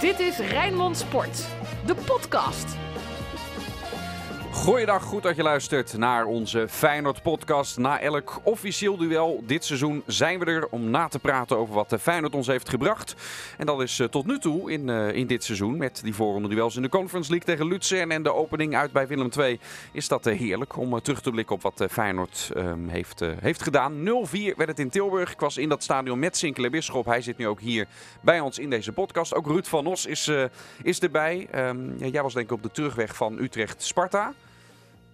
Dit is Rijnmond Sport, de podcast. Goeiedag, goed dat je luistert naar onze Feyenoord-podcast. Na elk officieel duel dit seizoen zijn we er om na te praten over wat Feyenoord ons heeft gebracht. En dat is eh, tot nu toe in, uh, in dit seizoen met die voorronde duels in de Conference League tegen Lutsen en de opening uit bij Willem II. Is dat uh, heerlijk om terug te blikken op wat Feyenoord ehm, heeft, heeft gedaan. 0-4 werd het in Tilburg. Ik was in dat stadion met Sinclair Bisschop. Hij zit nu ook hier bij ons in deze podcast. Ook Ruud van Os is, is erbij. Um, jij was denk ik op de terugweg van Utrecht-Sparta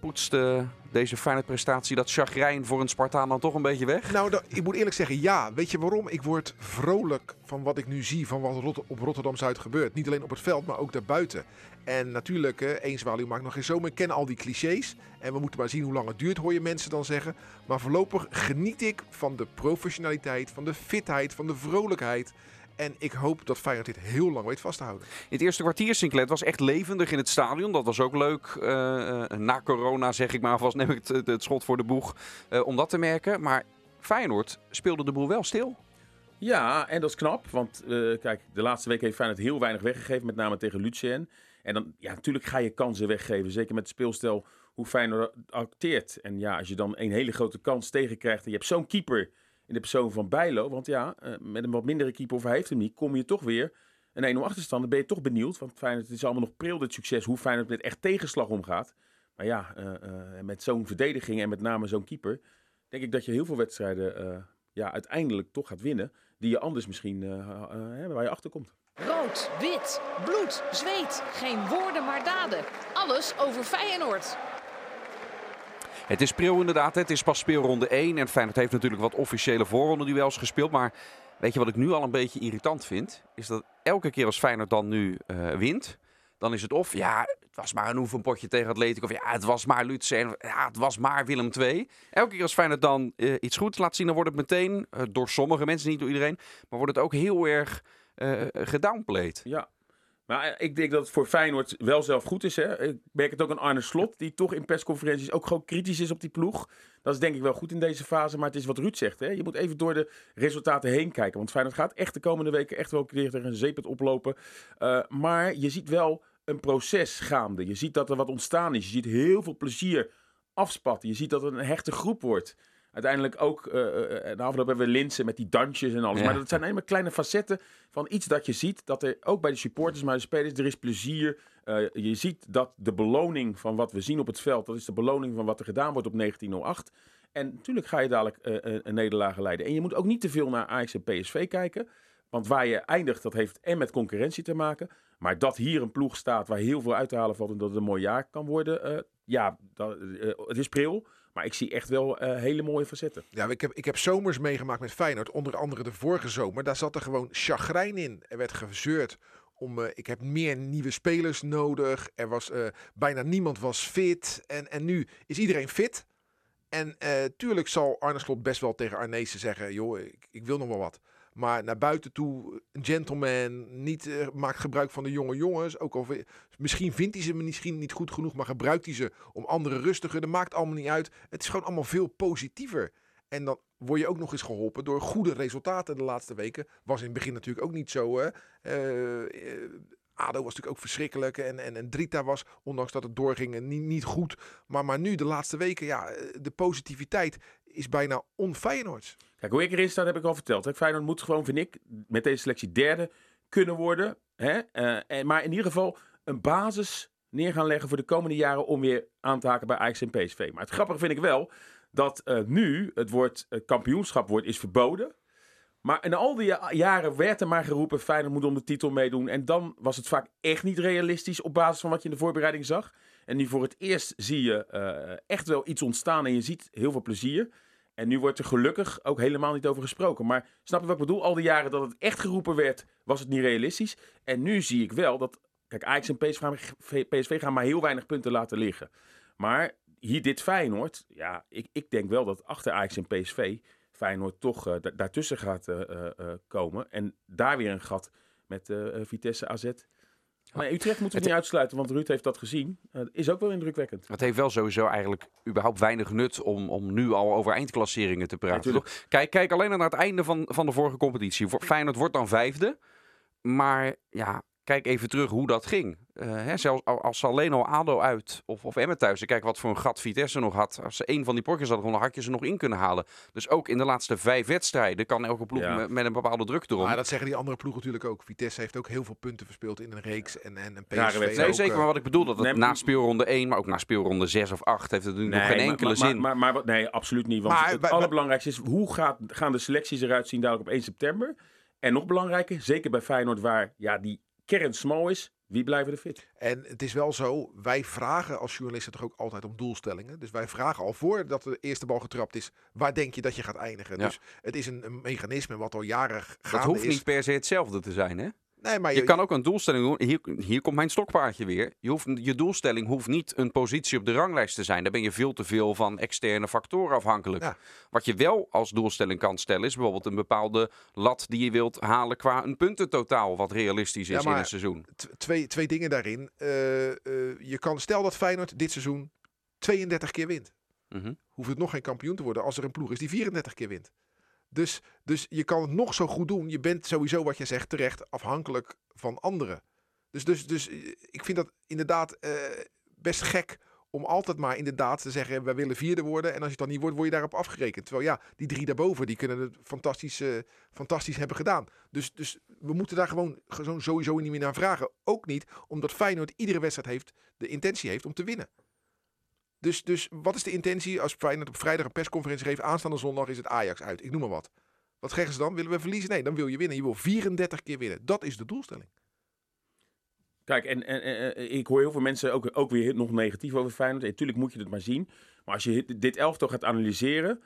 poetste deze fijne prestatie dat chagrijn voor een Spartaan dan toch een beetje weg? Nou, ik moet eerlijk zeggen, ja. Weet je waarom? Ik word vrolijk van wat ik nu zie, van wat op Rotterdam-Zuid gebeurt. Niet alleen op het veld, maar ook daarbuiten. En natuurlijk, één zwaluw maakt nog geen zomer. Ik ken al die clichés. En we moeten maar zien hoe lang het duurt, hoor je mensen dan zeggen. Maar voorlopig geniet ik van de professionaliteit, van de fitheid, van de vrolijkheid. En ik hoop dat Feyenoord dit heel lang weet vast te houden. In het eerste kwartier, Sinclair, was echt levendig in het stadion. Dat was ook leuk. Uh, na corona, zeg ik maar vast, neem ik het, het schot voor de boeg uh, om dat te merken. Maar Feyenoord speelde de boel wel stil. Ja, en dat is knap. Want uh, kijk, de laatste week heeft Feyenoord heel weinig weggegeven. Met name tegen Lucien. En dan, ja, natuurlijk ga je kansen weggeven. Zeker met het speelstijl hoe Feyenoord acteert. En ja, als je dan een hele grote kans tegenkrijgt. En je hebt zo'n keeper in de persoon van Bijlo. Want ja, uh, met een wat mindere keeper of hij heeft hem niet, kom je toch weer een 1-0 achterstand. Dan ben je toch benieuwd. Want Feyenoord, het is allemaal nog pril dit succes. Hoe Feyenoord met echt tegenslag omgaat. Maar ja, uh, uh, met zo'n verdediging en met name zo'n keeper. Denk ik dat je heel veel wedstrijden ja, uiteindelijk toch gaat winnen. Die je anders misschien waar je achter komt. Rood, wit, bloed, zweet. Geen woorden maar daden. Alles over Feyenoord. Het is pril inderdaad. Het is pas speelronde 1. En Feyenoord heeft natuurlijk wat officiële voorronde duels gespeeld. Maar weet je wat ik nu al een beetje irritant vind? Is dat elke keer als Feyenoord dan nu uh, wint... Dan is het of, ja, het was maar een oefenpotje tegen Atletico. Of ja, het was maar Lutsen. Ja, het was maar Willem II. Elke keer als Feyenoord dan uh, iets goeds laat zien... dan wordt het meteen, uh, door sommige mensen, niet door iedereen... maar wordt het ook heel erg gedownplayed. Ja, maar ik denk dat het voor Feyenoord wel zelf goed is. Hè? Ik merk het ook aan Arne Slot, die toch in persconferenties ook gewoon kritisch is op die ploeg. Dat is denk ik wel goed in deze fase, maar het is wat Ruud zegt. Hè? Je moet even door de resultaten heen kijken. Want Feyenoord gaat echt de komende weken echt wel tegen een zeepet oplopen. Uh, maar je ziet wel een proces gaande. Je ziet dat er wat ontstaan is. Je ziet heel veel plezier afspatten. Je ziet dat het een hechte groep wordt uiteindelijk ook, de afgelopen hebben we Linsen met die dansjes en alles. Maar dat zijn helemaal kleine facetten van iets dat je ziet. Dat er ook bij de supporters, maar de spelers, er is plezier. Uh, je ziet dat de beloning van wat we zien op het veld, dat is de beloning van wat er gedaan wordt op 1908. En natuurlijk ga je dadelijk uh, een nederlaag leiden. En je moet ook niet te veel naar Ajax en PSV kijken. Want waar je eindigt, dat heeft en met concurrentie te maken. Maar dat hier een ploeg staat waar heel veel uit te halen valt en dat het een mooi jaar kan worden. ja, dat, het is pril. Maar ik zie echt wel uh, hele mooie facetten. Ja, ik heb, ik heb zomers meegemaakt met Feyenoord. Onder andere de vorige zomer. Daar zat er gewoon chagrijn in. Er werd gezeurd om, uh, ik heb meer nieuwe spelers nodig. Er was, uh, bijna niemand was fit. En, en nu is iedereen fit. En tuurlijk zal Arne Slot best wel tegen Arnezen zeggen... joh, ik, ik wil nog wel wat. Maar naar buiten toe, een gentleman, niet, uh, maakt gebruik van de jonge jongens. Ook al, misschien vindt hij ze misschien niet goed genoeg, maar gebruikt hij ze om anderen rustiger. Dat maakt allemaal niet uit. Het is gewoon allemaal veel positiever. En dan word je ook nog eens geholpen door goede resultaten de laatste weken. Was in het begin natuurlijk ook niet zo. Hè? Uh, ADO was natuurlijk ook verschrikkelijk. En, en, en Drita was, ondanks dat het doorging, niet, niet goed. Maar, maar nu, de laatste weken, ja, de positiviteit is bijna onfeyenoords. Kijk, hoe ik erin sta, heb ik al verteld. Feyenoord moet gewoon, vind ik, met deze selectie derde kunnen worden. Hè? Uh, en, maar in ieder geval een basis neer gaan leggen voor de komende jaren om weer aan te haken bij Ajax en PSV. Maar het grappige vind ik wel dat uh, nu het woord uh, kampioenschap wordt, is verboden. Maar in al die jaren werd er maar geroepen: Feyenoord moet om de titel meedoen. En dan was het vaak echt niet realistisch op basis van wat je in de voorbereiding zag. En nu voor het eerst zie je echt wel iets ontstaan en je ziet heel veel plezier. En nu wordt er gelukkig ook helemaal niet over gesproken. Maar snap je wat ik bedoel? Al die jaren dat het echt geroepen werd, was het niet realistisch. En nu zie ik wel dat. Kijk, Ajax en PSV, gaan maar heel weinig punten laten liggen. Maar hier dit Feyenoord, ja, ik, ik denk wel dat achter Ajax en PSV Feyenoord toch uh, daartussen gaat uh, uh, komen. En daar weer een gat met Vitesse AZ Maar Utrecht moeten we niet uitsluiten, want Ruud heeft dat gezien. Uh, is ook wel indrukwekkend. Het heeft wel sowieso eigenlijk überhaupt weinig nut om, om nu al over eindklasseringen te praten. Kijk, kijk alleen naar het einde van, van de vorige competitie. Feyenoord wordt dan vijfde. Maar ja, kijk even terug hoe dat ging. Uh, hè, zelfs als ze alleen al ADO uit of, of Emmen thuis. Kijk wat voor een gat Vitesse nog had. Als ze één van die potjes hadden dan had je ze nog in kunnen halen. Dus ook in de laatste vijf wedstrijden kan elke ploeg met, een bepaalde druk erom. Maar dat zeggen die andere ploegen natuurlijk ook. Vitesse heeft ook heel veel punten verspeeld in een reeks. En, en, en PSV Nee, zeker. Maar wat ik bedoel, dat het na speelronde 1, maar ook na speelronde 6 of 8 heeft het natuurlijk nog geen enkele maar, zin. Maar, maar, nee, absoluut niet. Want het allerbelangrijkste is, hoe gaat, gaan de selecties eruit zien dadelijk op 1 september? En nog belangrijker, zeker bij Feyenoord waar ja, die kern smal is, wie blijven er fit? En het is wel zo, wij vragen als journalisten toch ook altijd om doelstellingen. Dus wij vragen al voordat de eerste bal getrapt is, waar denk je dat je gaat eindigen? Dus het is een, een mechanisme wat al jaren gaande is. Dat hoeft niet per se hetzelfde te zijn, hè? Nee, maar je, kan ook een doelstelling doen. Hier, hier komt mijn stokpaardje weer. Je, hoeft, je doelstelling hoeft niet een positie op de ranglijst te zijn. Daar ben je veel te veel van externe factoren afhankelijk. Wat je wel als doelstelling kan stellen, is bijvoorbeeld een bepaalde lat die je wilt halen qua een puntentotaal, wat realistisch is in een seizoen. Twee, twee dingen daarin. Uh, uh, je kan, stel dat Feyenoord dit seizoen 32 keer wint. Mm Hoeft het nog geen kampioen te worden als er een ploeg is die 34 keer wint. Dus, dus je kan het nog zo goed doen. Je bent sowieso, wat je zegt, terecht afhankelijk van anderen. Dus, dus, dus eh, ik vind dat inderdaad eh, best gek om altijd maar inderdaad te zeggen, wij willen vierde worden. En als je dan niet wordt, word je daarop afgerekend. Terwijl ja, die drie daarboven, die kunnen het fantastisch, uh, fantastisch hebben gedaan. Dus, dus we moeten daar gewoon, gewoon sowieso niet meer naar vragen. Ook niet omdat Feyenoord iedere wedstrijd heeft, de intentie heeft om te winnen. Dus, dus wat is de intentie als Feyenoord op vrijdag een persconferentie geeft? Aanstaande zondag is het Ajax uit. Ik noem maar wat. Wat zeggen ze dan? Willen we verliezen? Nee, dan wil je winnen. Je wil 34 keer winnen. Dat is de doelstelling. Kijk, en, en, ik hoor heel veel mensen ook, ook weer nog negatief over Feyenoord. Natuurlijk moet je het maar zien. Maar als je dit elftal gaat analyseren...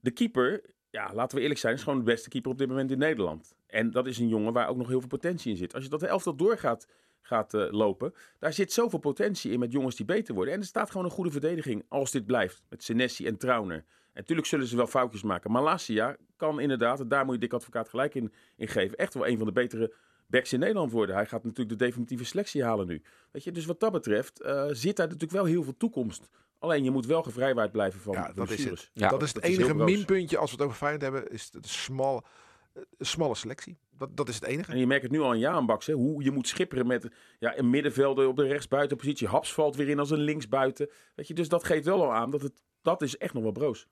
De keeper, ja, laten we eerlijk zijn, is gewoon de beste keeper op dit moment in Nederland. En dat is een jongen waar ook nog heel veel potentie in zit. Als je dat elftal doorgaat gaat uh, lopen. Daar zit zoveel potentie in met jongens die beter worden. En er staat gewoon een goede verdediging als dit blijft. Met Senesi en Trauner. En natuurlijk zullen ze wel foutjes maken. Malasia kan inderdaad, en daar moet je dik advocaat gelijk in, in geven, echt wel een van de betere backs in Nederland worden. Hij gaat natuurlijk de definitieve selectie halen nu. Weet je, dus wat dat betreft uh, zit daar natuurlijk wel heel veel toekomst. Alleen je moet wel gevrijwaard blijven van ja, dat is het. Ja, dat is het enige minpuntje als we het over Feyenoord hebben, is de smal smalle selectie. Dat, dat is het enige. En je merkt het nu al in Jaanbaks, hè, hoe je moet schipperen met ja, een middenvelder op de rechtsbuitenpositie. Haps valt weer in als een linksbuiten. Weet je, dus dat geeft wel al aan dat het, dat is echt nog wel broos.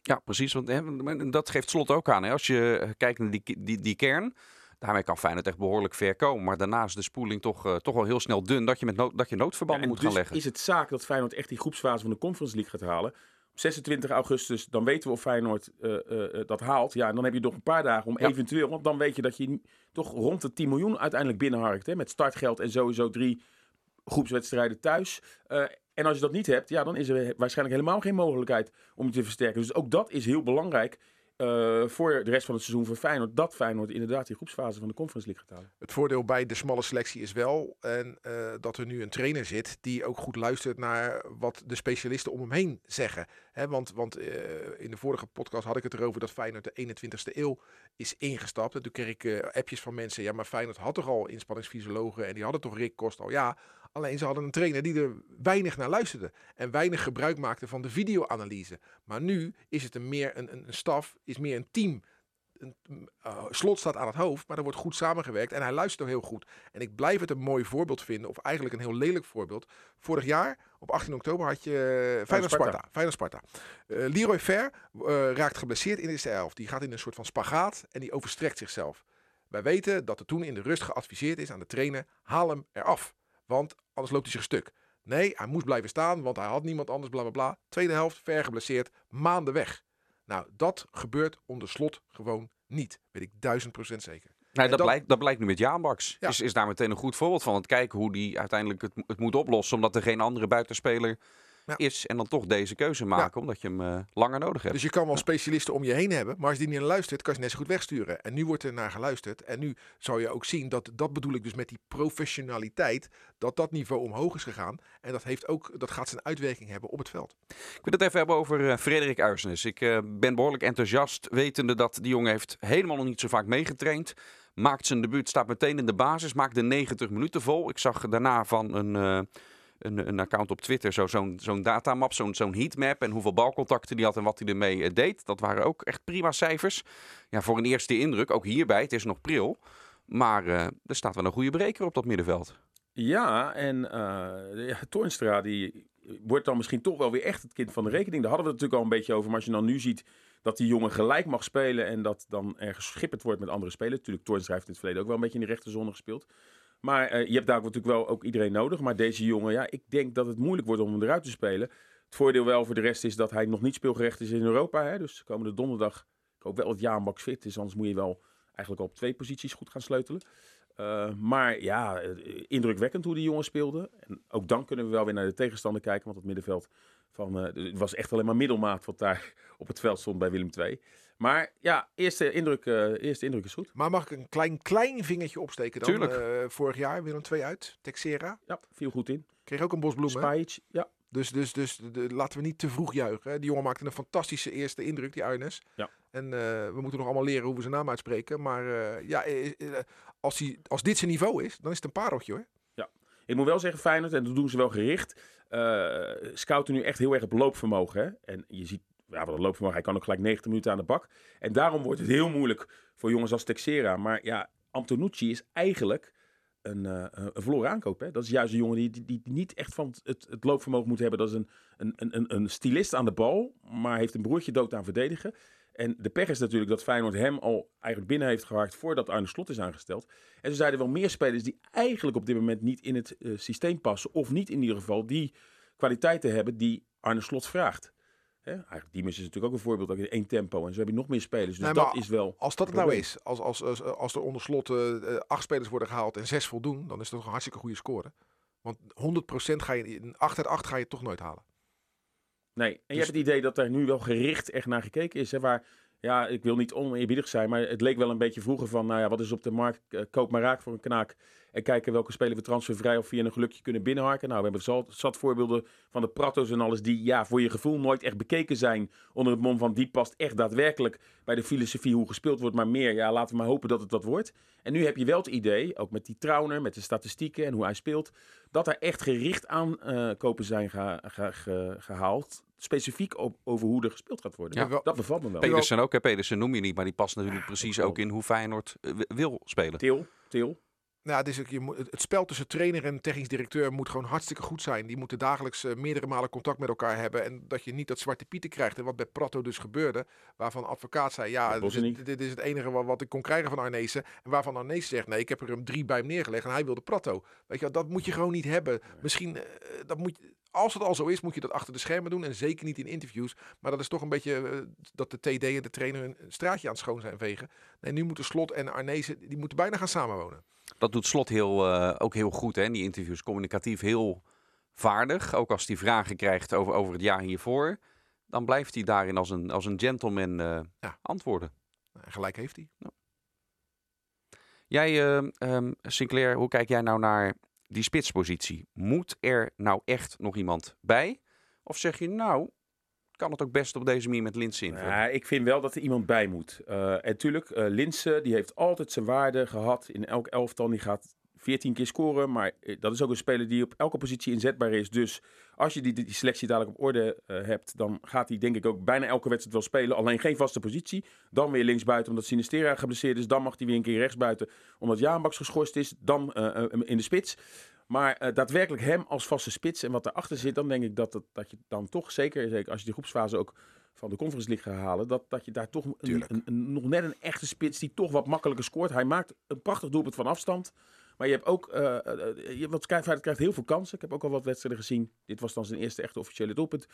Ja, precies. Want hè, dat geeft slot ook aan. Hè. Als je kijkt naar die, die, die kern, daarmee kan Feyenoord echt behoorlijk ver komen. Maar daarna is de spoeling toch, uh, toch wel heel snel dun dat je, met nood, dat je noodverbanden moet dus gaan leggen. is het zaak dat Feyenoord echt die groepsfase van de Conference League gaat halen. 26 augustus, dan weten we of Feyenoord uh, uh, dat haalt. Ja, en dan heb je nog een paar dagen om eventueel... Want dan weet je dat je toch rond de 10 miljoen uiteindelijk binnenharkt. Hè, met startgeld en sowieso drie groepswedstrijden thuis. Uh, en als je dat niet hebt, ja, dan is er waarschijnlijk helemaal geen mogelijkheid om je te versterken. Dus ook dat is heel belangrijk uh, voor de rest van het seizoen voor Feyenoord. Dat Feyenoord inderdaad die groepsfase van de Conference League gaat halen. Het voordeel bij de smalle selectie is wel en, uh, dat er nu een trainer zit die ook goed luistert naar wat de specialisten om hem heen zeggen. Want want uh, in de vorige podcast had ik het erover dat Feyenoord de 21ste eeuw is ingestapt. En toen kreeg ik appjes van mensen. Ja, maar Feyenoord had toch al inspanningsfysiologen en die hadden toch Rick Kost al. Ja, Alleen ze hadden een trainer die er weinig naar luisterde. En weinig gebruik maakte van de videoanalyse. Maar nu is het een meer een, een, staf, is meer een team. Een, uh, slot staat aan het hoofd, maar er wordt goed samengewerkt. En hij luistert ook heel goed. En ik blijf het een mooi voorbeeld vinden. Of eigenlijk een heel lelijk voorbeeld. Vorig jaar, op 18 oktober, had je uh, Feyenoord Sparta. Feyenoord Sparta. Uh, Leroy Fer raakt geblesseerd in de eerste elf. Die gaat in een soort van spagaat en die overstrekt zichzelf. Wij weten dat er toen in de rust geadviseerd is aan de trainer: haal hem eraf. Want anders loopt hij zich stuk. Nee, hij moest blijven staan, want hij had niemand anders, bla bla bla. Tweede helft, ver geblesseerd, maanden weg. Nou, dat gebeurt onder slot gewoon niet. Weet ik duizend procent zeker. Nee, dat, blijkt, dat blijkt nu met Jaanbaks. Ja. Is, is daar meteen een goed voorbeeld van. Want kijken hoe die uiteindelijk het, het moet oplossen. Omdat er geen andere buitenspeler is. En dan toch deze keuze maken, omdat je hem uh, langer nodig hebt. Dus je kan wel specialisten om je heen hebben. Maar als die niet naar luistert, kan je net zo goed wegsturen. En nu wordt er naar geluisterd. En nu zou je ook zien dat, dat bedoel ik dus met die professionaliteit, dat dat niveau omhoog is gegaan. En dat, heeft ook, dat gaat zijn uitwerking hebben op het veld. Ik wil het even hebben over uh, Frederik Uisnes. Ik uh, ben behoorlijk enthousiast, wetende dat die jongen heeft helemaal nog niet zo vaak meegetraind. Maakt zijn debuut, staat meteen in de basis, maakt de 90 minuten vol. Ik zag daarna van een, uh, een, een, account op Twitter zo'n zo zo'n datamap, zo'n zo'n heatmap en hoeveel balcontacten die had en wat hij ermee uh, deed. Dat waren ook echt prima cijfers. Ja, voor een eerste indruk, ook hierbij, het is nog pril. Maar uh, er staat wel een goede breker op dat middenveld. Ja, en uh, Toornstra die wordt dan misschien toch wel weer echt het kind van de rekening. Daar hadden we het natuurlijk al een beetje over. Maar als je dan nu ziet dat die jongen gelijk mag spelen en dat dan ergens geschipperd wordt met andere spelers. Natuurlijk, Toornstra heeft in het verleden ook wel een beetje in de rechterzone gespeeld. Maar uh, je hebt daar natuurlijk wel ook iedereen nodig. Maar deze jongen, ja, ik denk dat het moeilijk wordt om hem eruit te spelen. Het voordeel wel voor de rest is dat hij nog niet speelgerecht is in Europa. Hè? Dus komende donderdag, ik hoop wel dat Jaan Baks fit is. Anders moet je wel eigenlijk op twee posities goed gaan sleutelen. Uh, maar ja, indrukwekkend hoe die jongen speelde. En ook dan kunnen we wel weer naar de tegenstander kijken. Want het middenveld van, het was echt alleen maar middelmaat wat daar op het veld stond bij Willem II. Maar ja, eerste indruk, uh, eerste indruk is goed. Maar mag ik een klein, klein vingertje opsteken dan? Tuurlijk. vorig jaar Willem II uit, Texera. Ja, viel goed in. Kreeg ook een bos bloemen. Spajic, ja. Dus, dus, dus de, laten we niet te vroeg juichen. Hè. Die jongen maakte een fantastische eerste indruk, die Arnes. Ja. En uh, we moeten nog allemaal leren hoe we zijn naam uitspreken. Maar ja, als, hij, als dit zijn niveau is, dan is het een pareltje hoor. Ja, ik moet wel zeggen Feyenoord, en dat doen ze wel gericht, scouten nu echt heel erg op loopvermogen. Hè? En je ziet, ja, wat het loopvermogen, hij kan ook gelijk 90 minuten aan de bak. En daarom wordt het heel moeilijk voor jongens als Texera. Maar ja, Antonucci is eigenlijk een, uh, een verloren aankoop. Hè? Dat is juist een jongen die, die, niet echt van het, het, loopvermogen moet hebben. Dat is een, een, een, een stilist aan de bal, maar heeft een broertje dood aan verdedigen. En de pech is natuurlijk dat Feyenoord hem al eigenlijk binnen heeft gehaakt voordat Arne Slot is aangesteld. En zijn er wel meer spelers die eigenlijk op dit moment niet in het uh, systeem passen. Of niet in ieder geval die kwaliteiten hebben die Arne Slot vraagt. Hè? Eigenlijk Diemers is natuurlijk ook een voorbeeld ook in één tempo. En zo heb je nog meer spelers. Dus Nee, dat is wel. Als dat het nou is, als, als, als, als er onder slot eh, eh, acht spelers worden gehaald en zes voldoen, dan is dat toch een hartstikke goede score. Want 100% ga je, in 8 uit 8 ga je toch nooit halen. Nee, en je Dus- hebt het idee dat er nu wel gericht echt naar gekeken is. Hè, waar, ja, ik wil niet oneerbiedig zijn, maar het leek wel een beetje vroeger van, nou ja, wat is op de markt? Eh, koop maar raak voor een knaak. En kijken welke speler we transfervrij of via een gelukje kunnen binnenharken. Nou, we hebben zat, voorbeelden van de Pratos en alles die, ja, voor je gevoel nooit echt bekeken zijn. Onder het mom van die past echt daadwerkelijk bij de filosofie hoe gespeeld wordt. Maar meer, ja, laten we maar hopen dat het dat wordt. En nu heb je wel het idee, ook met die Trauner, met de statistieken en hoe hij speelt, dat er echt gericht aan eh, kopen zijn geha- ge- ge- gehaald. Specifiek op, over hoe er gespeeld gaat worden. Ja. Dat bevalt me wel. Pedersen ook, hè? Pedersen noem je niet, maar die past natuurlijk precies ook in hoe Feyenoord eh, wi- wil spelen. Til, Til. Nou, het, is ook, je moet, het spel tussen trainer en technisch directeur moet gewoon hartstikke goed zijn. Die moeten dagelijks eh, meerdere malen contact met elkaar hebben. En dat je niet dat zwarte pieten krijgt. En wat bij Prato dus gebeurde. Waarvan advocaat zei, ja, dit, is het enige wat, wat ik kon krijgen van Arnezen. En waarvan Arnezen zegt, nee, ik heb er hem drie bij hem neergelegd. En hij wilde Prato. Weet je, dat moet je gewoon niet hebben. Misschien, eh, dat moet, je- als het al zo is, moet je dat achter de schermen doen. En zeker niet in interviews. Maar dat is toch een beetje eh, dat de TD en de trainer een straatje aan het schoon zijn vegen. Nee, nu moeten Slot en Arnezen, die moeten bijna gaan samenwonen. Dat doet Slot heel, eh, ook heel goed hè, die interviews. Communicatief heel vaardig. Ook als hij vragen krijgt over, over het jaar hiervoor. Dan blijft hij daarin als een, als een gentleman eh, Ja. antwoorden. En gelijk heeft hij. Jij, eh, ehm, Sinclair, hoe kijk jij nou naar die spitspositie? Moet er nou echt nog iemand bij? Of zeg je nou, kan het ook best op deze manier met Linsen invullen? Ja, ik vind wel dat er iemand bij moet. Eh, en tuurlijk, eh Linse, die heeft altijd zijn waarde gehad in elk elftal. Die gaat 14 keer scoren, maar eh, dat is ook een speler die op elke positie inzetbaar is. Dus als je die, die selectie dadelijk op orde eh, hebt, dan gaat hij denk ik ook bijna elke wedstrijd wel spelen. Alleen geen vaste positie. Dan weer linksbuiten omdat Sinistera geblesseerd is. Dan mag hij weer een keer rechtsbuiten omdat Jaanbaks geschorst is. Dan eh, in de spits. Maar daadwerkelijk hem als vaste spits en wat erachter zit, dan denk ik dat, het, dat je dan toch, zeker, zeker als je die groepsfase ook van de Conference League gaat halen, dat, dat je daar toch een, Tuurlijk. een, een- nog net een echte spits die toch wat makkelijker scoort. Hij maakt een prachtig doelpunt van afstand. Maar je hebt ook, je, want Feyenoord krijgt heel veel kansen. Ik heb ook al wat wedstrijden gezien. Dit was dan zijn eerste echte officiële doelpunt.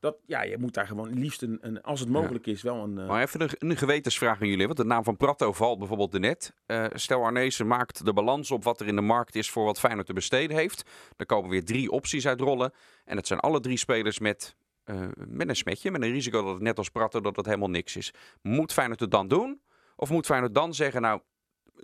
Dat, ja, je moet daar gewoon liefst een, een als het mogelijk is, wel een... Maar even een, een gewetensvraag aan jullie. Want de naam van Prato valt bijvoorbeeld net. Eh stel Arnezen maakt de balans op wat er in de markt is voor wat Feyenoord te besteden heeft. Dan komen weer drie opties uit rollen. En het zijn alle drie spelers met, met een smetje. Met een risico dat het net als Prato dat het helemaal niks is. Moet Feyenoord het dan doen? Of moet Feyenoord dan zeggen, nou,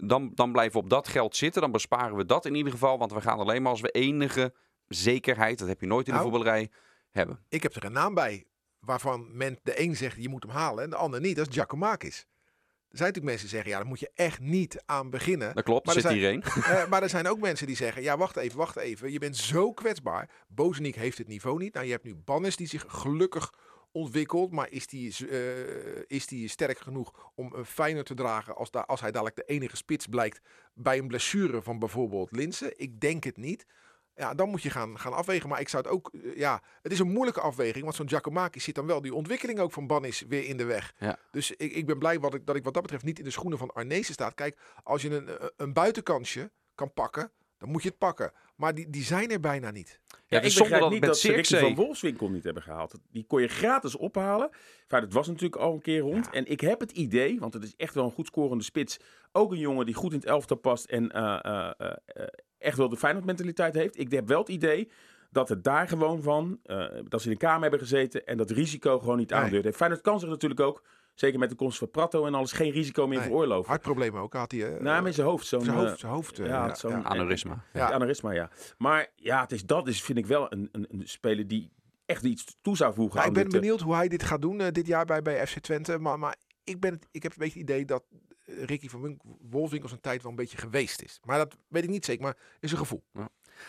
dan, dan blijven we op dat geld zitten. Dan besparen we dat in ieder geval. Want we gaan alleen maar als we enige zekerheid, dat heb je nooit in de Nou. voetballerij, hebben. Ik heb er een naam bij waarvan men de een zegt je moet hem halen en de ander niet. Dat is Giacomakis. Er zijn natuurlijk mensen die zeggen, ja, daar moet je echt niet aan beginnen. Dat klopt, Maar er zit zijn- één. Eh, maar er zijn ook mensen die zeggen, ja, wacht even, wacht even. Je bent zo kwetsbaar. Bozeniek heeft het niveau niet. Nou, je hebt nu Bannis die zich gelukkig ontwikkelt. Maar is die, eh, is die sterk genoeg om een fijner te dragen als, da als hij dadelijk de enige spits blijkt bij een blessure van bijvoorbeeld Linsen? Ik denk het niet. Ja, dan moet je gaan, gaan afwegen. Maar ik zou het ook, eh, ja, het is een moeilijke afweging. Want zo'n Giacomaki zit dan wel die ontwikkeling ook van Bannis weer in de weg. Ja. Dus ik, ik ben blij wat ik, dat ik wat dat betreft niet in de schoenen van Arnezen staat. Kijk, als je een, een buitenkansje kan pakken, dan moet je het pakken. Maar die, die zijn er bijna niet. Ja, ik is zonde begrijp dat niet met dat ze Ricky van Wolfswinkel niet hebben gehaald. Die kon je gratis ophalen. Enfin, dat was natuurlijk al een keer rond. En ik heb het idee, want het is echt wel een goed scorende spits. Ook een jongen die goed in het elftal past en eh, eh, eh, echt wel de Feyenoord mentaliteit heeft. Ik heb wel het idee dat het daar gewoon van, eh, dat ze in de kamer hebben gezeten en dat risico gewoon niet Nee. aandurfde. Feyenoord kan zich natuurlijk ook, zeker met de komst van Prato en alles, geen risico meer Nee. veroorloven. Hartproblemen ook had hij. eh, Nou, in zijn hoofd. Zo'n, zijn eh, hoofd. Zijn hoofd eh, ja, ja, zo'n- ja. Aneurysma. Ja. ja. aneurysma, ja. Maar ja, het is, dat is, vind ik wel een, een, een speler die echt iets toe zou voegen Ja, aan ik ben dit, eh, benieuwd hoe hij dit gaat doen eh, dit jaar bij, bij FC Twente. Maar, maar ik, ben, het- ik heb een beetje het idee dat eh, Ricky van Wink- Wolfswinkel zijn tijd wel een beetje geweest is. Maar dat weet ik niet zeker, maar is een gevoel.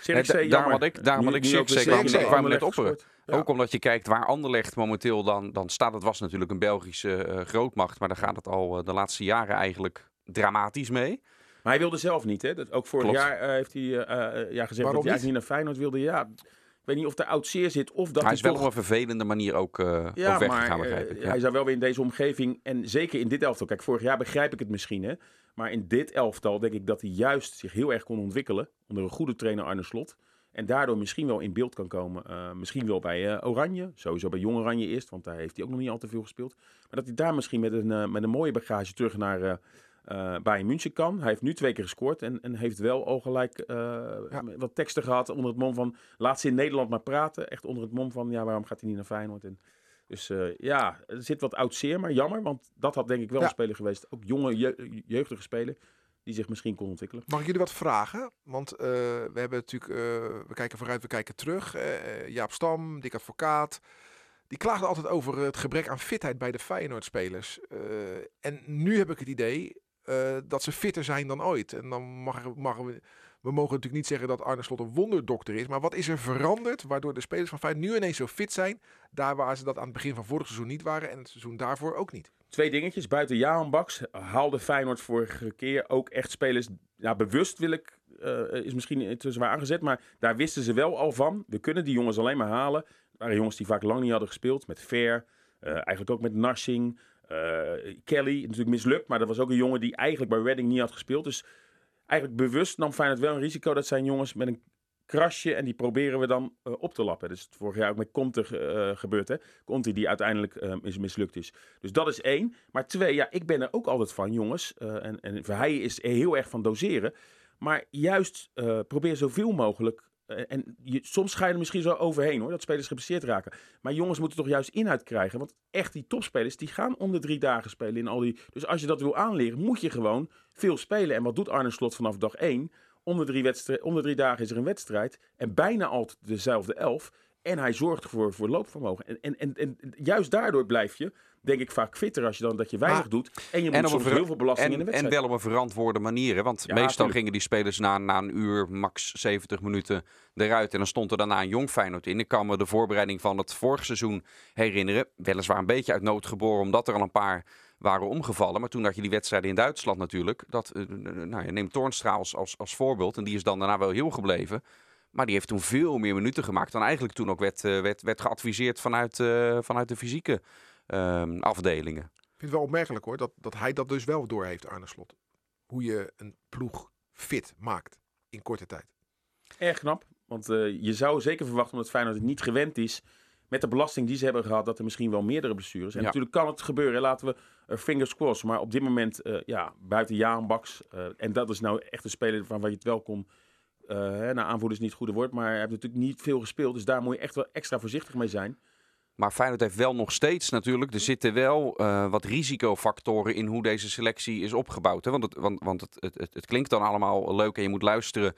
Zirkzee, Nee, da- daarom had ik- daarom Nu- had ik Zirkzee, kwam- net Anderlecht op, gescoord. Ja. Ook omdat je kijkt waar Anderlecht momenteel dan, dan staat. Het was natuurlijk een Belgische eh, grootmacht. Maar daar gaat het al eh, de laatste jaren eigenlijk dramatisch mee. Maar hij wilde zelf niet, hè? Dat, ook vorig Klopt. jaar eh, heeft hij eh, eh, ja, gezegd Waarom dat hij eigenlijk niet naar Feyenoord wilde. Ja, ik weet niet of er oud zeer zit of dat hij is wel toch... op een vervelende manier ook, eh Ja, ook weggegaan, maar begrijp eh, ik. Ja. hij zou wel weer in deze omgeving, en zeker in dit elftal, kijk, vorig jaar begrijp ik het misschien, hè, maar in dit elftal denk ik dat hij juist zich heel erg kon ontwikkelen onder een goede trainer Arne Slot. En daardoor misschien wel in beeld kan komen. eh, misschien wel bij eh, Oranje, sowieso bij Jong Oranje eerst, want daar heeft hij ook nog niet al te veel gespeeld. Maar dat hij daar misschien met een, eh, met een mooie bagage terug naar Bayern München kan. Hij heeft nu twee keer gescoord en, en heeft wel al gelijk Ja. wat teksten gehad onder het mom van laat ze in Nederland maar praten. Echt onder het mom van ja, waarom gaat hij niet naar Feyenoord? En dus eh, ja, er zit wat oud zeer, maar jammer. Want dat had denk ik wel Ja. een speler geweest. Ook jonge, je- jeugdige speler. Die zich misschien kon ontwikkelen. Mag ik jullie wat vragen? Want eh, we hebben natuurlijk, eh, we kijken vooruit, we kijken terug. Jaap Stam, Dick Advocaat. Die klaagden altijd over het gebrek aan fitheid bij de Feyenoord-spelers. En nu heb ik het idee dat ze fitter zijn dan ooit. En dan mag, mag we, mogen natuurlijk niet zeggen dat Arne Slot een wonderdokter is. Maar wat is er veranderd waardoor de spelers van Feyenoord nu ineens zo fit zijn? Daar waar ze dat aan het begin van vorig seizoen niet waren en het seizoen daarvoor ook niet. Twee dingetjes. Buiten Jaan Baks haalde Feyenoord vorige keer ook echt spelers. Ja, bewust wil ik, eh, is misschien te zwaar aangezet. Maar daar wisten ze wel al van. We kunnen die jongens alleen maar halen. Het waren jongens die vaak lang niet hadden gespeeld. Met Ver, eh, eigenlijk ook met Narsing. eh, Kelly, natuurlijk mislukt. Maar dat was ook een jongen die eigenlijk bij Reading niet had gespeeld. Dus eigenlijk bewust nam Feyenoord wel een risico. Dat zijn jongens met een krasje en die proberen we dan eh, op te lappen. Dus vorig jaar ook met Conte eh, gebeurd, hè. Conte die uiteindelijk eh, is mislukt is. Dus dat is één. Maar twee, ja, ik ben er ook altijd van, jongens. eh, en, en Verheijen is heel erg van doseren. Maar juist probeer zoveel mogelijk... eh, en je, soms ga je er misschien zo overheen, hoor. Dat spelers geblesseerd raken. Maar jongens moeten toch juist inhoud krijgen. Want echt, die topspelers, die gaan om de drie dagen spelen. In al die, dus als je dat wil aanleren, moet je gewoon veel spelen. En wat doet Arne Slot vanaf dag één? Om de, drie om drie dagen is er een wedstrijd. En bijna altijd dezelfde elf. En hij zorgt voor, voor loopvermogen. En, en, en, en juist daardoor blijf je, denk ik, vaak fitter als je dan dat je weinig doet. En je En, moet soms heel veel belasting in de en, en wedstrijd. wel op een verantwoorde manier. hè, Want Ja, meestal tuurlijk. gingen die spelers na, na een uur, max 70 minuten eruit. En dan stond er daarna een jong Feyenoord in. Ik kan me de voorbereiding van het vorige seizoen herinneren. Weliswaar een beetje uit nood geboren, omdat er al een paar waren omgevallen. Maar toen had je die wedstrijden in Duitsland natuurlijk. Dat, eh, nou, je neemt Toornstra als, als, als voorbeeld. En die is dan daarna wel heel gebleven. Maar die heeft toen veel meer minuten gemaakt dan eigenlijk toen ook werd, eh, werd, werd geadviseerd vanuit, eh, vanuit de fysieke ehm, afdelingen. Ik vind het wel opmerkelijk hoor, dat, dat hij dat dus wel door heeft, Arne Slot. Hoe je een ploeg fit maakt in korte tijd. Erg knap. Want eh, je zou zeker verwachten, omdat Feyenoord het niet gewend is... met de belasting die ze hebben gehad, dat er misschien wel meerdere blessures. En Ja. natuurlijk kan het gebeuren, laten we er fingers crossed. Maar op dit moment, eh, ja, buiten Jaan Baks... eh, en dat is nou echt een speler van waar je het wel kon... eh hè, nou, aanvoerder is niet het goede woord, maar hij heeft natuurlijk niet veel gespeeld. Dus daar moet je echt wel extra voorzichtig mee zijn. Maar Feyenoord heeft wel nog steeds natuurlijk, er zitten wel eh, wat risicofactoren in hoe deze selectie is opgebouwd. Hè? Want, het, want, want het, het, het, klinkt dan allemaal leuk en je moet luisteren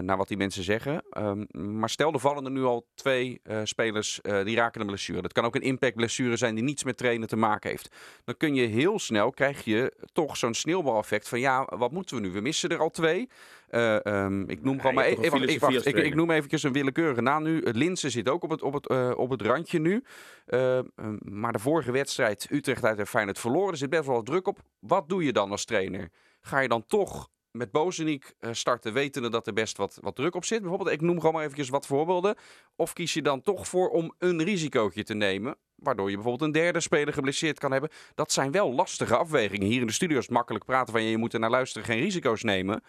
naar wat die mensen zeggen. Ehm, maar stel, er vallen er nu al twee eh, spelers eh, die raken een blessure. Dat kan ook een impactblessure zijn die niets met trainen te maken heeft. Dan kun je heel snel, krijg je toch zo'n sneeuwbaleffect van ja, wat moeten we nu? We missen er al twee. Eh, ehm, ik noem gewoon maar even, ik, wacht, ik, noem eventjes een willekeurige naam nu. Het Linsen zit ook op het, op het, eh, op het randje nu. Eh, eh, maar de vorige wedstrijd, Utrecht uit en Feyenoord verloren. Er zit best wel wat druk op. Wat doe je dan als trainer? Ga je dan toch met Bozeniek eh, starten, wetende dat er best wat, wat druk op zit? Bijvoorbeeld, ik noem gewoon maar eventjes wat voorbeelden. Of kies je dan toch voor om een risicootje te nemen? Waardoor je bijvoorbeeld een derde speler geblesseerd kan hebben. Dat zijn wel lastige afwegingen. Hier in de studio is het makkelijk praten van je, je moet er naar luisteren, geen risico's nemen.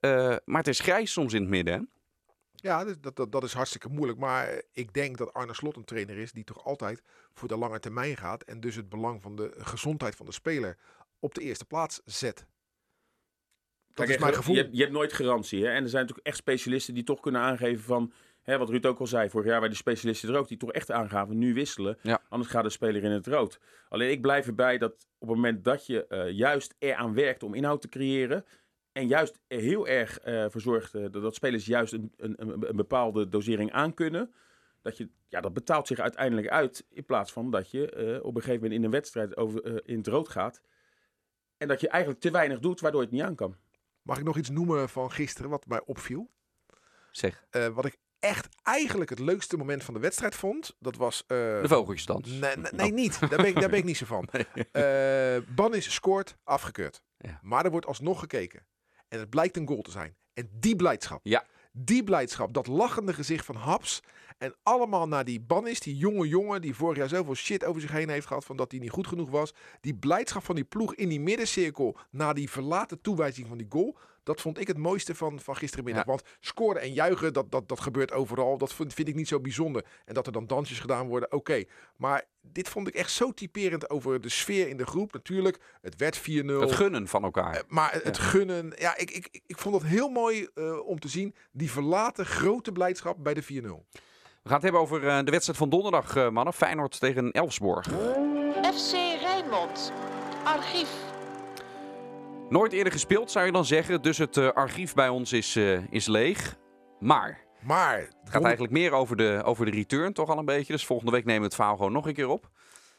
Eh, maar het is grijs soms in het midden. Ja, dat, dat, dat, dat is hartstikke moeilijk. Maar ik denk dat Arne Slot een trainer is die toch altijd voor de lange termijn gaat. En dus het belang van de gezondheid van de speler op de eerste plaats zet. Dat Kijk, is mijn je- gevoel. Je, hebt- je hebt nooit garantie. Hè? En er zijn natuurlijk echt specialisten die toch kunnen aangeven van... Hè, wat Ruud ook al zei, vorig jaar waren die specialisten er ook... die toch echt aangaven, nu wisselen. Ja. Anders gaat de speler in het rood. Alleen ik blijf erbij dat op het moment dat je eh, juist eraan werkt om inhoud te creëren... en juist heel erg eh voor zorgt eh, dat, spelers juist een, een, een, bepaalde dosering aankunnen... Dat, je, ja, dat betaalt zich uiteindelijk uit in plaats van dat je eh, op een gegeven moment in een wedstrijd over, eh, in het rood gaat. En dat je eigenlijk te weinig doet waardoor je het niet aan kan. Mag ik nog iets noemen van gisteren wat mij opviel? Zeg, Eh, wat ik echt eigenlijk het leukste moment van de wedstrijd vond, dat was... eh, de vogeltjesdans. Nee, nee, nee, niet. Daar ben, ik, daar ben ik niet zo van. Eh Bannis scoort, afgekeurd. Ja. Maar er wordt alsnog gekeken. En het blijkt een goal te zijn. En die blijdschap. Ja. Die blijdschap, dat lachende gezicht van Haps. En allemaal naar die Bannis, die jonge jongen die vorig jaar zoveel shit over zich heen heeft gehad. Van dat hij niet goed genoeg was. Die blijdschap van die ploeg in die middencirkel. Na die verlaten toewijzing van die goal. Dat vond ik het mooiste van, van gisterenmiddag. Ja. Want scoren en juichen, dat, dat, dat gebeurt overal. Dat vind, vind ik niet zo bijzonder. En dat er dan dansjes gedaan worden, oké. Maar dit vond ik echt zo typerend over de sfeer in de groep. Natuurlijk, het werd 4-0. Het gunnen van elkaar. Eh, Maar het Ja. gunnen, ja, ik, ik, ik- vond het heel mooi eh, om te zien. Die verlaten grote blijdschap bij de 4-0. We gaan het hebben over eh, de wedstrijd van donderdag, eh, mannen. Feyenoord tegen Elfsborg. FC Rijnmond. Archief. Nooit eerder gespeeld, zou je dan zeggen. Dus het eh, archief bij ons is, eh, is leeg. Maar Maar het gaat eigenlijk meer over de, over de return, toch al een beetje. Dus volgende week nemen we het verhaal gewoon nog een keer op.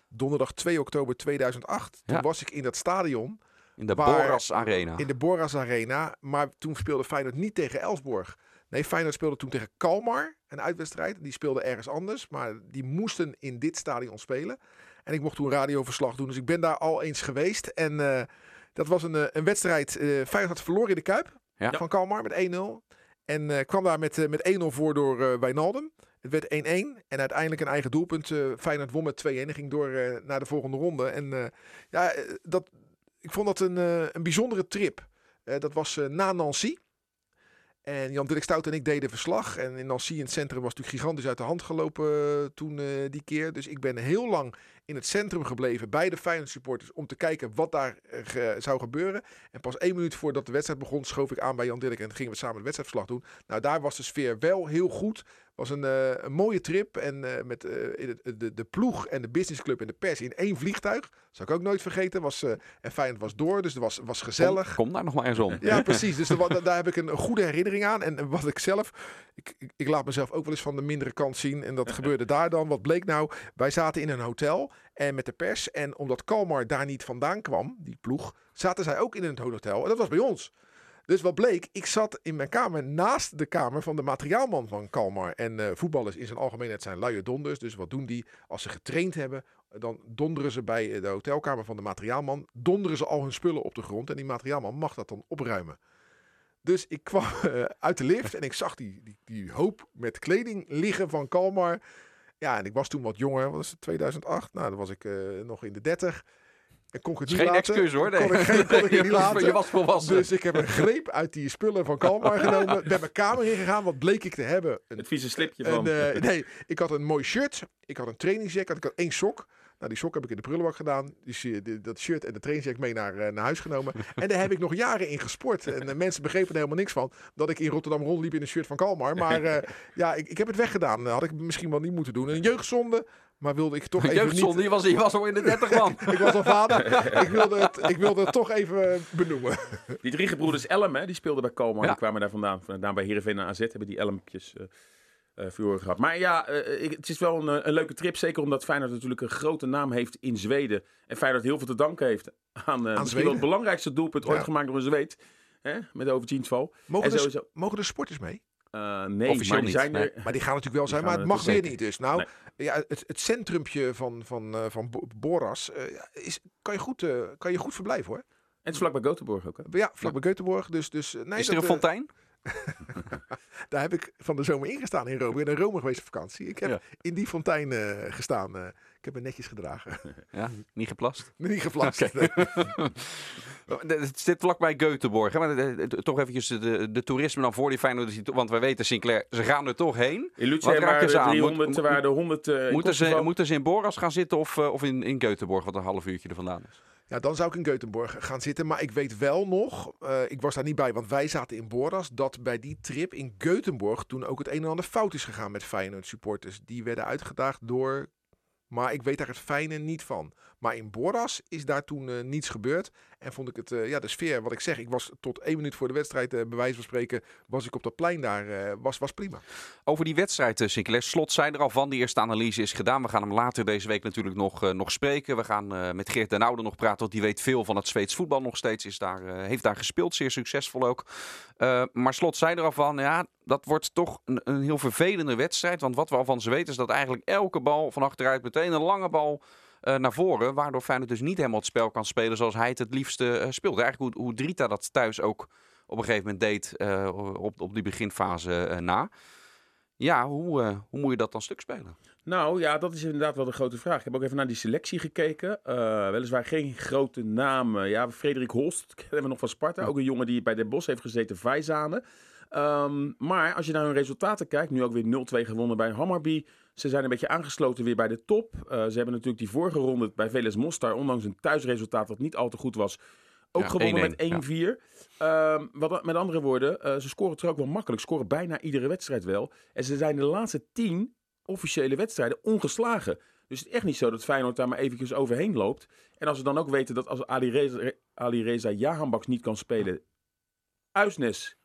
donderdag 2 oktober 2008, toen Ja. was ik in dat stadion, In de Waar- Boras Arena. in de Boras Arena. Maar toen speelde Feyenoord niet tegen Elsborg. Nee, Feyenoord speelde toen tegen Kalmar, een uitwedstrijd. Die speelde ergens anders, maar die moesten in dit stadion spelen. En ik mocht toen radioverslag doen, dus ik ben daar al eens geweest. En eh, dat was een, eh, een wedstrijd. eh Feyenoord had verloren in de Kuip Ja. van Kalmar met 1-0. En eh, kwam daar met, met 1-0 voor door eh Wijnaldum. Het werd 1-1 en uiteindelijk een eigen doelpunt. eh Feyenoord won met 2-1 en ging door eh, naar de volgende ronde. En eh, ja, dat, ik vond dat een, een bijzondere trip. Eh, dat was eh, na Nancy. En Jan Dirk Stout en ik deden verslag. En in Nancy in het centrum was natuurlijk gigantisch uit de hand gelopen eh, toen eh, die keer. Dus ik ben heel lang in het centrum gebleven bij de Feyenoord supporters om te kijken wat daar eh, zou gebeuren. En pas één minuut voordat de wedstrijd begon schoof ik aan bij Jan Dirk en gingen we samen de wedstrijdverslag doen. Nou, daar was de sfeer wel heel goed. Was een, eh, een mooie trip en eh, met eh, het, de, de ploeg en de businessclub en de pers in één vliegtuig. Zou ik ook nooit vergeten. Was, en Feyenoord was door, dus het was, was gezellig. Kom, kom daar nog maar eens om. Ja, precies. Dus daar heb ik een, goede herinnering aan. En wat ik zelf, ik, ik, ik laat mezelf ook wel eens van de mindere kant zien. En dat gebeurde daar dan. Wat bleek nou? Wij zaten in een hotel en met de pers. En omdat Kalmar daar niet vandaan kwam, die ploeg, zaten zij ook in een hotel. En dat was bij ons. Dus wat bleek, ik zat in mijn kamer naast de kamer van de materiaalman van Kalmar. En eh, voetballers in zijn algemeenheid zijn luie donders. Dus wat doen die? Als ze getraind hebben, dan donderen ze bij eh, de hotelkamer van de materiaalman. Donderen ze al hun spullen op de grond. En die materiaalman mag dat dan opruimen. Dus ik kwam eh, uit de lift en ik zag die, die, die hoop met kleding liggen van Kalmar. Ja, en ik was toen wat jonger. Was het, 2008? Nou, dan was ik nog in de 30. Kon ik het is niet geen laten. excuus hoor. Nee. Kon ik, geen, kon ik het niet laten. Je was volwassen. Dus ik heb een greep uit die spullen van Kalmar genomen. Ben mijn kamer ingegaan. Wat bleek ik te hebben? Een, Het vieze slipje een, van. eh, nee, ik had een mooi shirt. Ik had een trainingsjack. Ik had één sok. Nou, die sok heb ik in de prullenbak gedaan. Die, dat shirt en de trainingsjack mee naar, eh, naar huis genomen. En daar heb ik nog jaren in gesport. En eh, mensen begrepen er helemaal niks van. Dat ik in Rotterdam rondliep in een shirt van Kalmar. Maar eh, ja, ik, ik heb het weggedaan. Dat had ik misschien wel niet moeten doen. Een jeugdzonde. Maar wilde ik toch even Jeugdzonde, niet... die was, die was al in de 30 man. Ik was al vader. ik, wilde het, ik wilde het toch even benoemen. Die drie gebroeders Elm, hè, die speelden bij Como. Ja. Die kwamen daar vandaan. Vandaan bij Heerenveen en AZ hebben die Elmpjes eh eh gehad. Maar ja, eh, ik- het is wel een, eh, een leuke trip. Zeker omdat Feyenoord natuurlijk een grote naam heeft in Zweden. En Feyenoord heel veel te danken heeft aan, eh misschien wel Zweden. het belangrijkste doelpunt ooit gemaakt door een Zweed. Hè, met de overziensval. Mogen, En de, sowieso... mogen de sporters mee? eh, nee, Officieel maar die niet, zijn nee. er... Maar die gaan natuurlijk wel zijn, maar het mag weer niet dus. Nou, Nee. ja, het, het centrumpje van, van, eh, van Bo- Boras eh, is, kan, je goed, eh, kan je goed verblijven hoor. En het is vlak bij Göteborg ook. Hè? Ja, vlak bij Göteborg. Dus, dus, eh, nee, Is er een eh, fontein? Daar heb ik van de zomer ingestaan in Rome. Ik ben in Rome geweest op vakantie. Ik heb Ja. in die fontein eh, gestaan. eh. ik heb me netjes gedragen. Ja, niet geplast. Niet geflast. Oké. Het zit vlakbij Göteborg. Hè? Maar de- de- toch eventjes de, de toerisme dan voor die to- Want wij weten, Sinclair, ze gaan er toch heen. In raken waren ze er aan? 300, Moet- waren er 100 eh, in Moeten ze, moeten ze in Boras gaan zitten of, eh, of in, in Göteborg, wat een half uurtje er vandaan is? Ja, dan zou ik in Göteborg gaan zitten. Maar ik weet wel nog, eh, ik was daar niet bij, want wij zaten in Boras, dat bij die trip in Göteborg toen ook het een en ander fout is gegaan met Feyenoord supporters. Die werden uitgedaagd door, maar ik weet daar het fijne niet van. Maar in Boras is daar toen eh, niets gebeurd. En vond ik het, eh, ja, de sfeer, wat ik zeg, ik was tot één minuut voor de wedstrijd, eh, bij wijze van spreken, was ik op dat plein daar, was, was prima. Over die wedstrijd, Sinclair. Slot zei er al van. Die eerste analyse is gedaan. We gaan hem later deze week natuurlijk nog, nog spreken. We gaan met Geert den Oude nog praten. Want die weet veel van het Zweeds voetbal nog steeds. Is daar, heeft daar gespeeld. Zeer succesvol ook. Maar Slot zei er al van. Ja, dat wordt toch een, een heel vervelende wedstrijd. Want wat we al van ze weten is dat eigenlijk elke bal van achteruit meteen een lange bal naar voren. Waardoor Feyenoord dus niet helemaal het spel kan spelen zoals hij het het liefste eh, speelde. Eigenlijk hoe, hoe Drita dat thuis ook op een gegeven moment deed eh, op, op die beginfase eh, na. Ja, hoe, eh, hoe moet je dat dan stuk spelen? Nou ja, dat is inderdaad wel de grote vraag. Ik heb ook even naar die selectie gekeken. Eh, weliswaar geen grote namen. Ja, Frederik Holst kennen we nog van Sparta. Ook een jongen die bij Den Bosch heeft gezeten, Vijzane. Ehm, maar als je naar hun resultaten kijkt, nu ook weer 0-2 gewonnen bij Hammarby. Ze zijn een beetje aangesloten weer bij de top. Eh, ze hebben natuurlijk die vorige ronde bij Veles Mostar, ondanks een thuisresultaat dat niet al te goed was, ook Ja, gewonnen 1-1, met 1-4. Ehm, wat, met andere woorden, eh, ze scoren toch ook wel makkelijk. Scoren bijna iedere wedstrijd wel. En ze zijn de laatste 10 officiële wedstrijden ongeslagen. Dus het is echt niet zo dat Feyenoord daar maar eventjes overheen loopt. En als we dan ook weten dat als Ali Reza, Ali Reza Jahanbaks niet kan spelen, Uisnes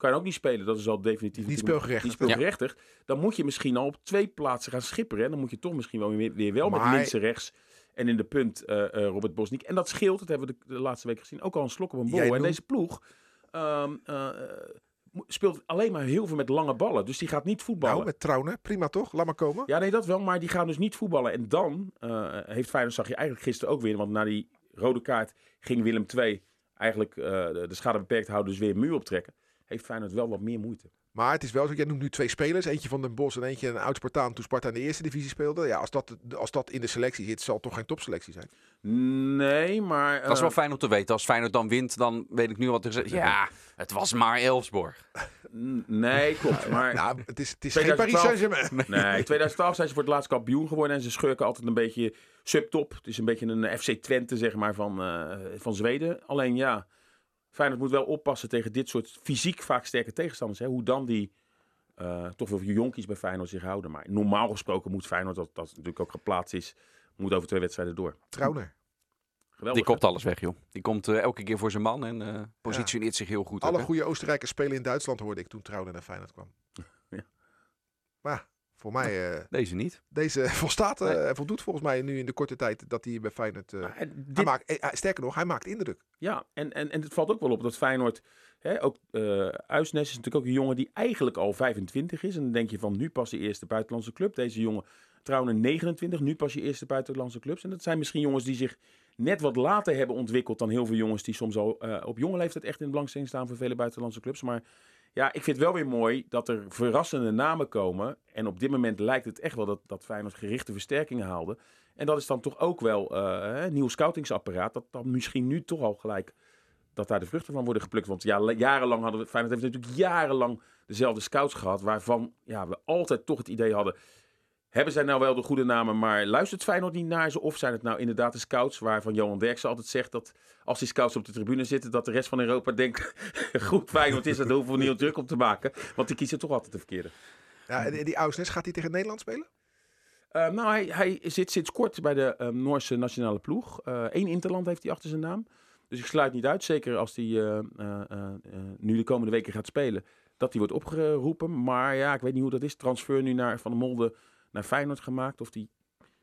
kan ook niet spelen. Dat is al definitief Niet natuurlijk speelgerechtigd. Niet. Dan moet je misschien al op twee plaatsen gaan schipperen. En dan moet je toch misschien wel weer, weer wel met links en rechts. En in de punt eh, eh, Robert Bosniek. En dat scheelt, dat hebben we de, de laatste week gezien, ook al een slok op een bol. En deze ploeg ehm, eh, speelt alleen maar heel veel met lange ballen. Dus die gaat niet voetballen. Nou, met Trouwen, prima toch? Laat maar komen. Ja, nee, dat wel. Maar die gaan dus niet voetballen. En dan eh, heeft Feyenoord, zag je eigenlijk gisteren ook weer. Want na die rode kaart ging Willem II eigenlijk eh, de, de schade beperkt houden. Dus weer een muur optrekken. Heeft Feyenoord wel wat meer moeite. Maar het is wel zo, jij noemt nu twee spelers. Eentje van Den Bosch en eentje een oud Spartaan toen Sparta in de eerste divisie speelde. Ja, als dat, als dat in de selectie zit, zal het toch geen topselectie zijn. Nee, maar... Dat is eh, wel fijn om te weten. Als Feyenoord dan wint, dan weet ik nu wat er gezegd Ja, het was maar Elfsborg. Nee, klopt. Maar Nou, het is, het is geen 2012 Paris Saint-Germain. nee, in 2012 zijn ze voor het laatst kampioen geworden. En ze schurken altijd een beetje subtop. Het is een beetje een FC Twente, zeg maar, van, eh, van Zweden. Alleen ja, Feyenoord moet wel oppassen tegen dit soort fysiek vaak sterke tegenstanders. Hè. Hoe dan die eh, toch wel jonkies bij Feyenoord zich houden. Maar normaal gesproken moet Feyenoord, dat, dat natuurlijk ook geplaatst is, moet over twee wedstrijden door. Trouwner. Geweldig. Die kopt alles weg, joh. Die komt eh, elke keer voor zijn man en eh, positioneert zich heel goed. Alle goede Oostenrijkers spelen in Duitsland, hoorde ik toen Trouwen naar Feyenoord kwam. Ja. Maar voor mij, eh, Deze niet. deze volstaat, eh, Nee. hij voldoet volgens mij nu in de korte tijd dat hij bij Feyenoord... eh, eh, hij dit- maakt, eh, sterker nog, hij maakt indruk. Ja, en, en, en het valt ook wel op dat Feyenoord... Hè, ook eh Uisnes is natuurlijk ook een jongen die eigenlijk al 25 is. En dan denk je van nu pas de eerste buitenlandse club. Deze jongen trouwens 29, nu pas je eerste buitenlandse clubs. En dat zijn misschien jongens die zich net wat later hebben ontwikkeld... dan heel veel jongens die soms al eh, op jonge leeftijd echt in de belangstelling staan... voor vele buitenlandse clubs. Maar ja, ik vind het wel weer mooi dat er verrassende namen komen. En op dit moment lijkt het echt wel dat, dat Feyenoord gerichte versterkingen haalde. En dat is dan toch ook wel eh, een nieuw scoutingsapparaat... dat dan misschien nu toch al gelijk dat daar de vruchten van worden geplukt. Want ja, jarenlang hadden we, Feyenoord heeft natuurlijk jarenlang dezelfde scouts gehad, waarvan ja, we altijd toch het idee hadden, hebben zij nou wel de goede namen, maar luistert Feyenoord niet naar ze? Of zijn het nou inderdaad de scouts, waarvan Johan Derksen altijd zegt dat als die scouts op de tribune zitten, dat de rest van Europa denkt, goed Feyenoord is, daar hoeven we niet op druk op te maken. Want die kiezen toch altijd de verkeerde. Ja, en die Ausnes, gaat hij tegen Nederland spelen? Eh, nou, hij, hij zit sinds kort bij de ehm, Noorse nationale ploeg. Eén interland heeft hij achter zijn naam. Dus ik sluit niet uit, zeker als hij eh, eh, eh, eh, nu de komende weken gaat spelen, dat hij wordt opgeroepen. Maar ja, ik weet niet hoe dat is. Transfer nu naar Van der Molde naar Feyenoord gemaakt. Of die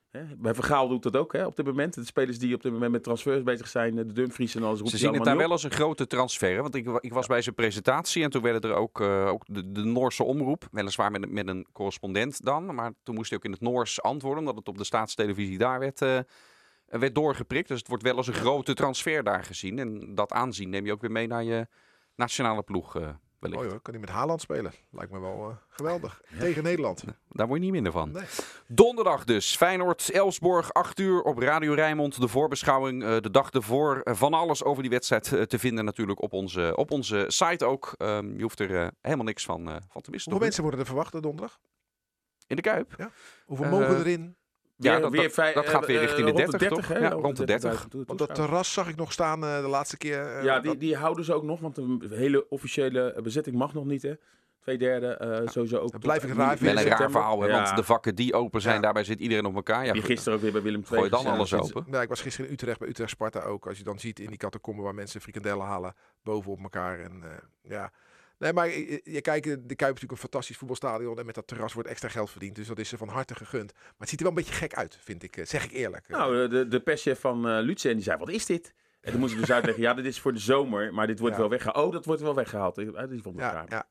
Hè? Bij Vergaal doet dat ook hè, op dit moment. De spelers die op dit moment met transfers bezig zijn, de Dumfries en alles, Ze zien het daar wel als een grote transfer. Want ik, ik was bij zijn presentatie en toen werden er ook, eh, ook de, de Noorse omroep, weliswaar met, een- met een correspondent dan, maar toen moest hij ook in het Noors antwoorden, omdat het op de staatstelevisie daar werd, eh, werd doorgeprikt. Dus het wordt wel als een grote transfer daar gezien. En dat aanzien neem je ook weer mee naar je nationale ploeg eh, wellicht. Mooi hoor, kan hij met Haaland spelen. Lijkt me wel eh, geweldig. Tegen Nederland. Daar word je niet minder van. Nee. Donderdag dus. Feyenoord, Elsborg, 8 uur op Radio Rijnmond. De voorbeschouwing, eh, de dag ervoor. Eh, van alles over die wedstrijd te vinden natuurlijk op onze, op onze site ook. Ehm, je hoeft er helemaal niks van, van te missen. Hoeveel mensen worden er verwacht donderdag? In de Kuip? Hoeveel mogen erin? Ja, Weer- dat, weer dat, vij- dat gaat weer eh, richting de rond 30, toch? Ja, rond de 30. 30.000 toe- Want dat terras zag ik nog staan eh, de laatste keer. eh, Ja, die, dat- die houden ze ook nog, want de hele officiële bezetting mag nog niet, hè. Twee derde, eh, sowieso ook. dat blijf ik raar vinden. Wel een raar verhaal, hè, Ja. want de vakken die open zijn, Ja. daarbij zit iedereen op elkaar. Ja, Die gisteren ook weer bij Willem II. gooi dan alles open. Nou, ik was gisteren in Utrecht bij Utrecht Sparta ook. Als je dan ziet in die catacomben waar mensen frikandellen halen boven op elkaar. En eh, ja. Nee, maar je, je kijkt, de Kuip is natuurlijk een fantastisch voetbalstadion. En met dat terras wordt extra geld verdiend. Dus dat is ze van harte gegund. Maar het ziet er wel een beetje gek uit, vind ik. eh, Zeg ik eerlijk. Nou, eh, de, de perschef van eh Lutsen die zei, wat is dit? En toen moest ik dus uitleggen, ja, dit is voor de zomer, maar dit wordt Ja. wel weggehaald. Oh, dat wordt wel weggehaald. Vond ik ja, ja.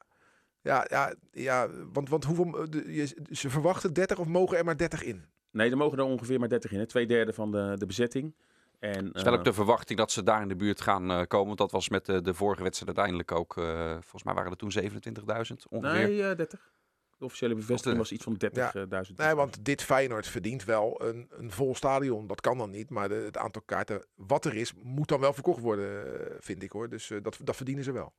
Ja, ja, ja, want, want hoeveel, eh, ze verwachten 30 of mogen er maar 30 in? Nee, er mogen er ongeveer maar 30 in. Hè. Twee derde van de, de bezetting. En, is wel eh, ook de verwachting dat ze daar in de buurt gaan eh, komen. Want dat was met de, de vorige wedstrijd uiteindelijk ook. eh, volgens mij waren er toen 27.000 ongeveer. Nee, eh 30. De officiële bevestiging was iets van 30.000. Nee, want dit Feyenoord verdient wel een, een vol stadion. Dat kan dan niet. Maar de, het aantal kaarten wat er is, moet dan wel verkocht worden, eh, vind ik hoor. Dus eh, dat, dat verdienen ze wel.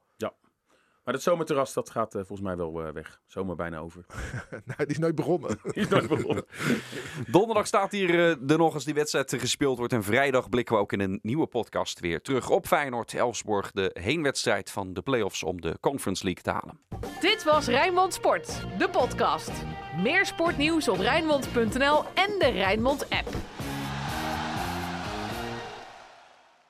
Maar dat zomerterras, dat gaat eh, volgens mij wel eh, weg. Zomer bijna over. nou, die is nooit begonnen. Die is nooit begonnen. Donderdag staat hier eh, er nog als die wedstrijd gespeeld wordt. En vrijdag blikken we ook in een nieuwe podcast weer terug op Feyenoord Elfsborg. De heenwedstrijd van de play-offs om de Conference League te halen. Dit was Rijnmond Sport, de podcast. Meer sportnieuws op Rijnmond.nl en de Rijnmond app.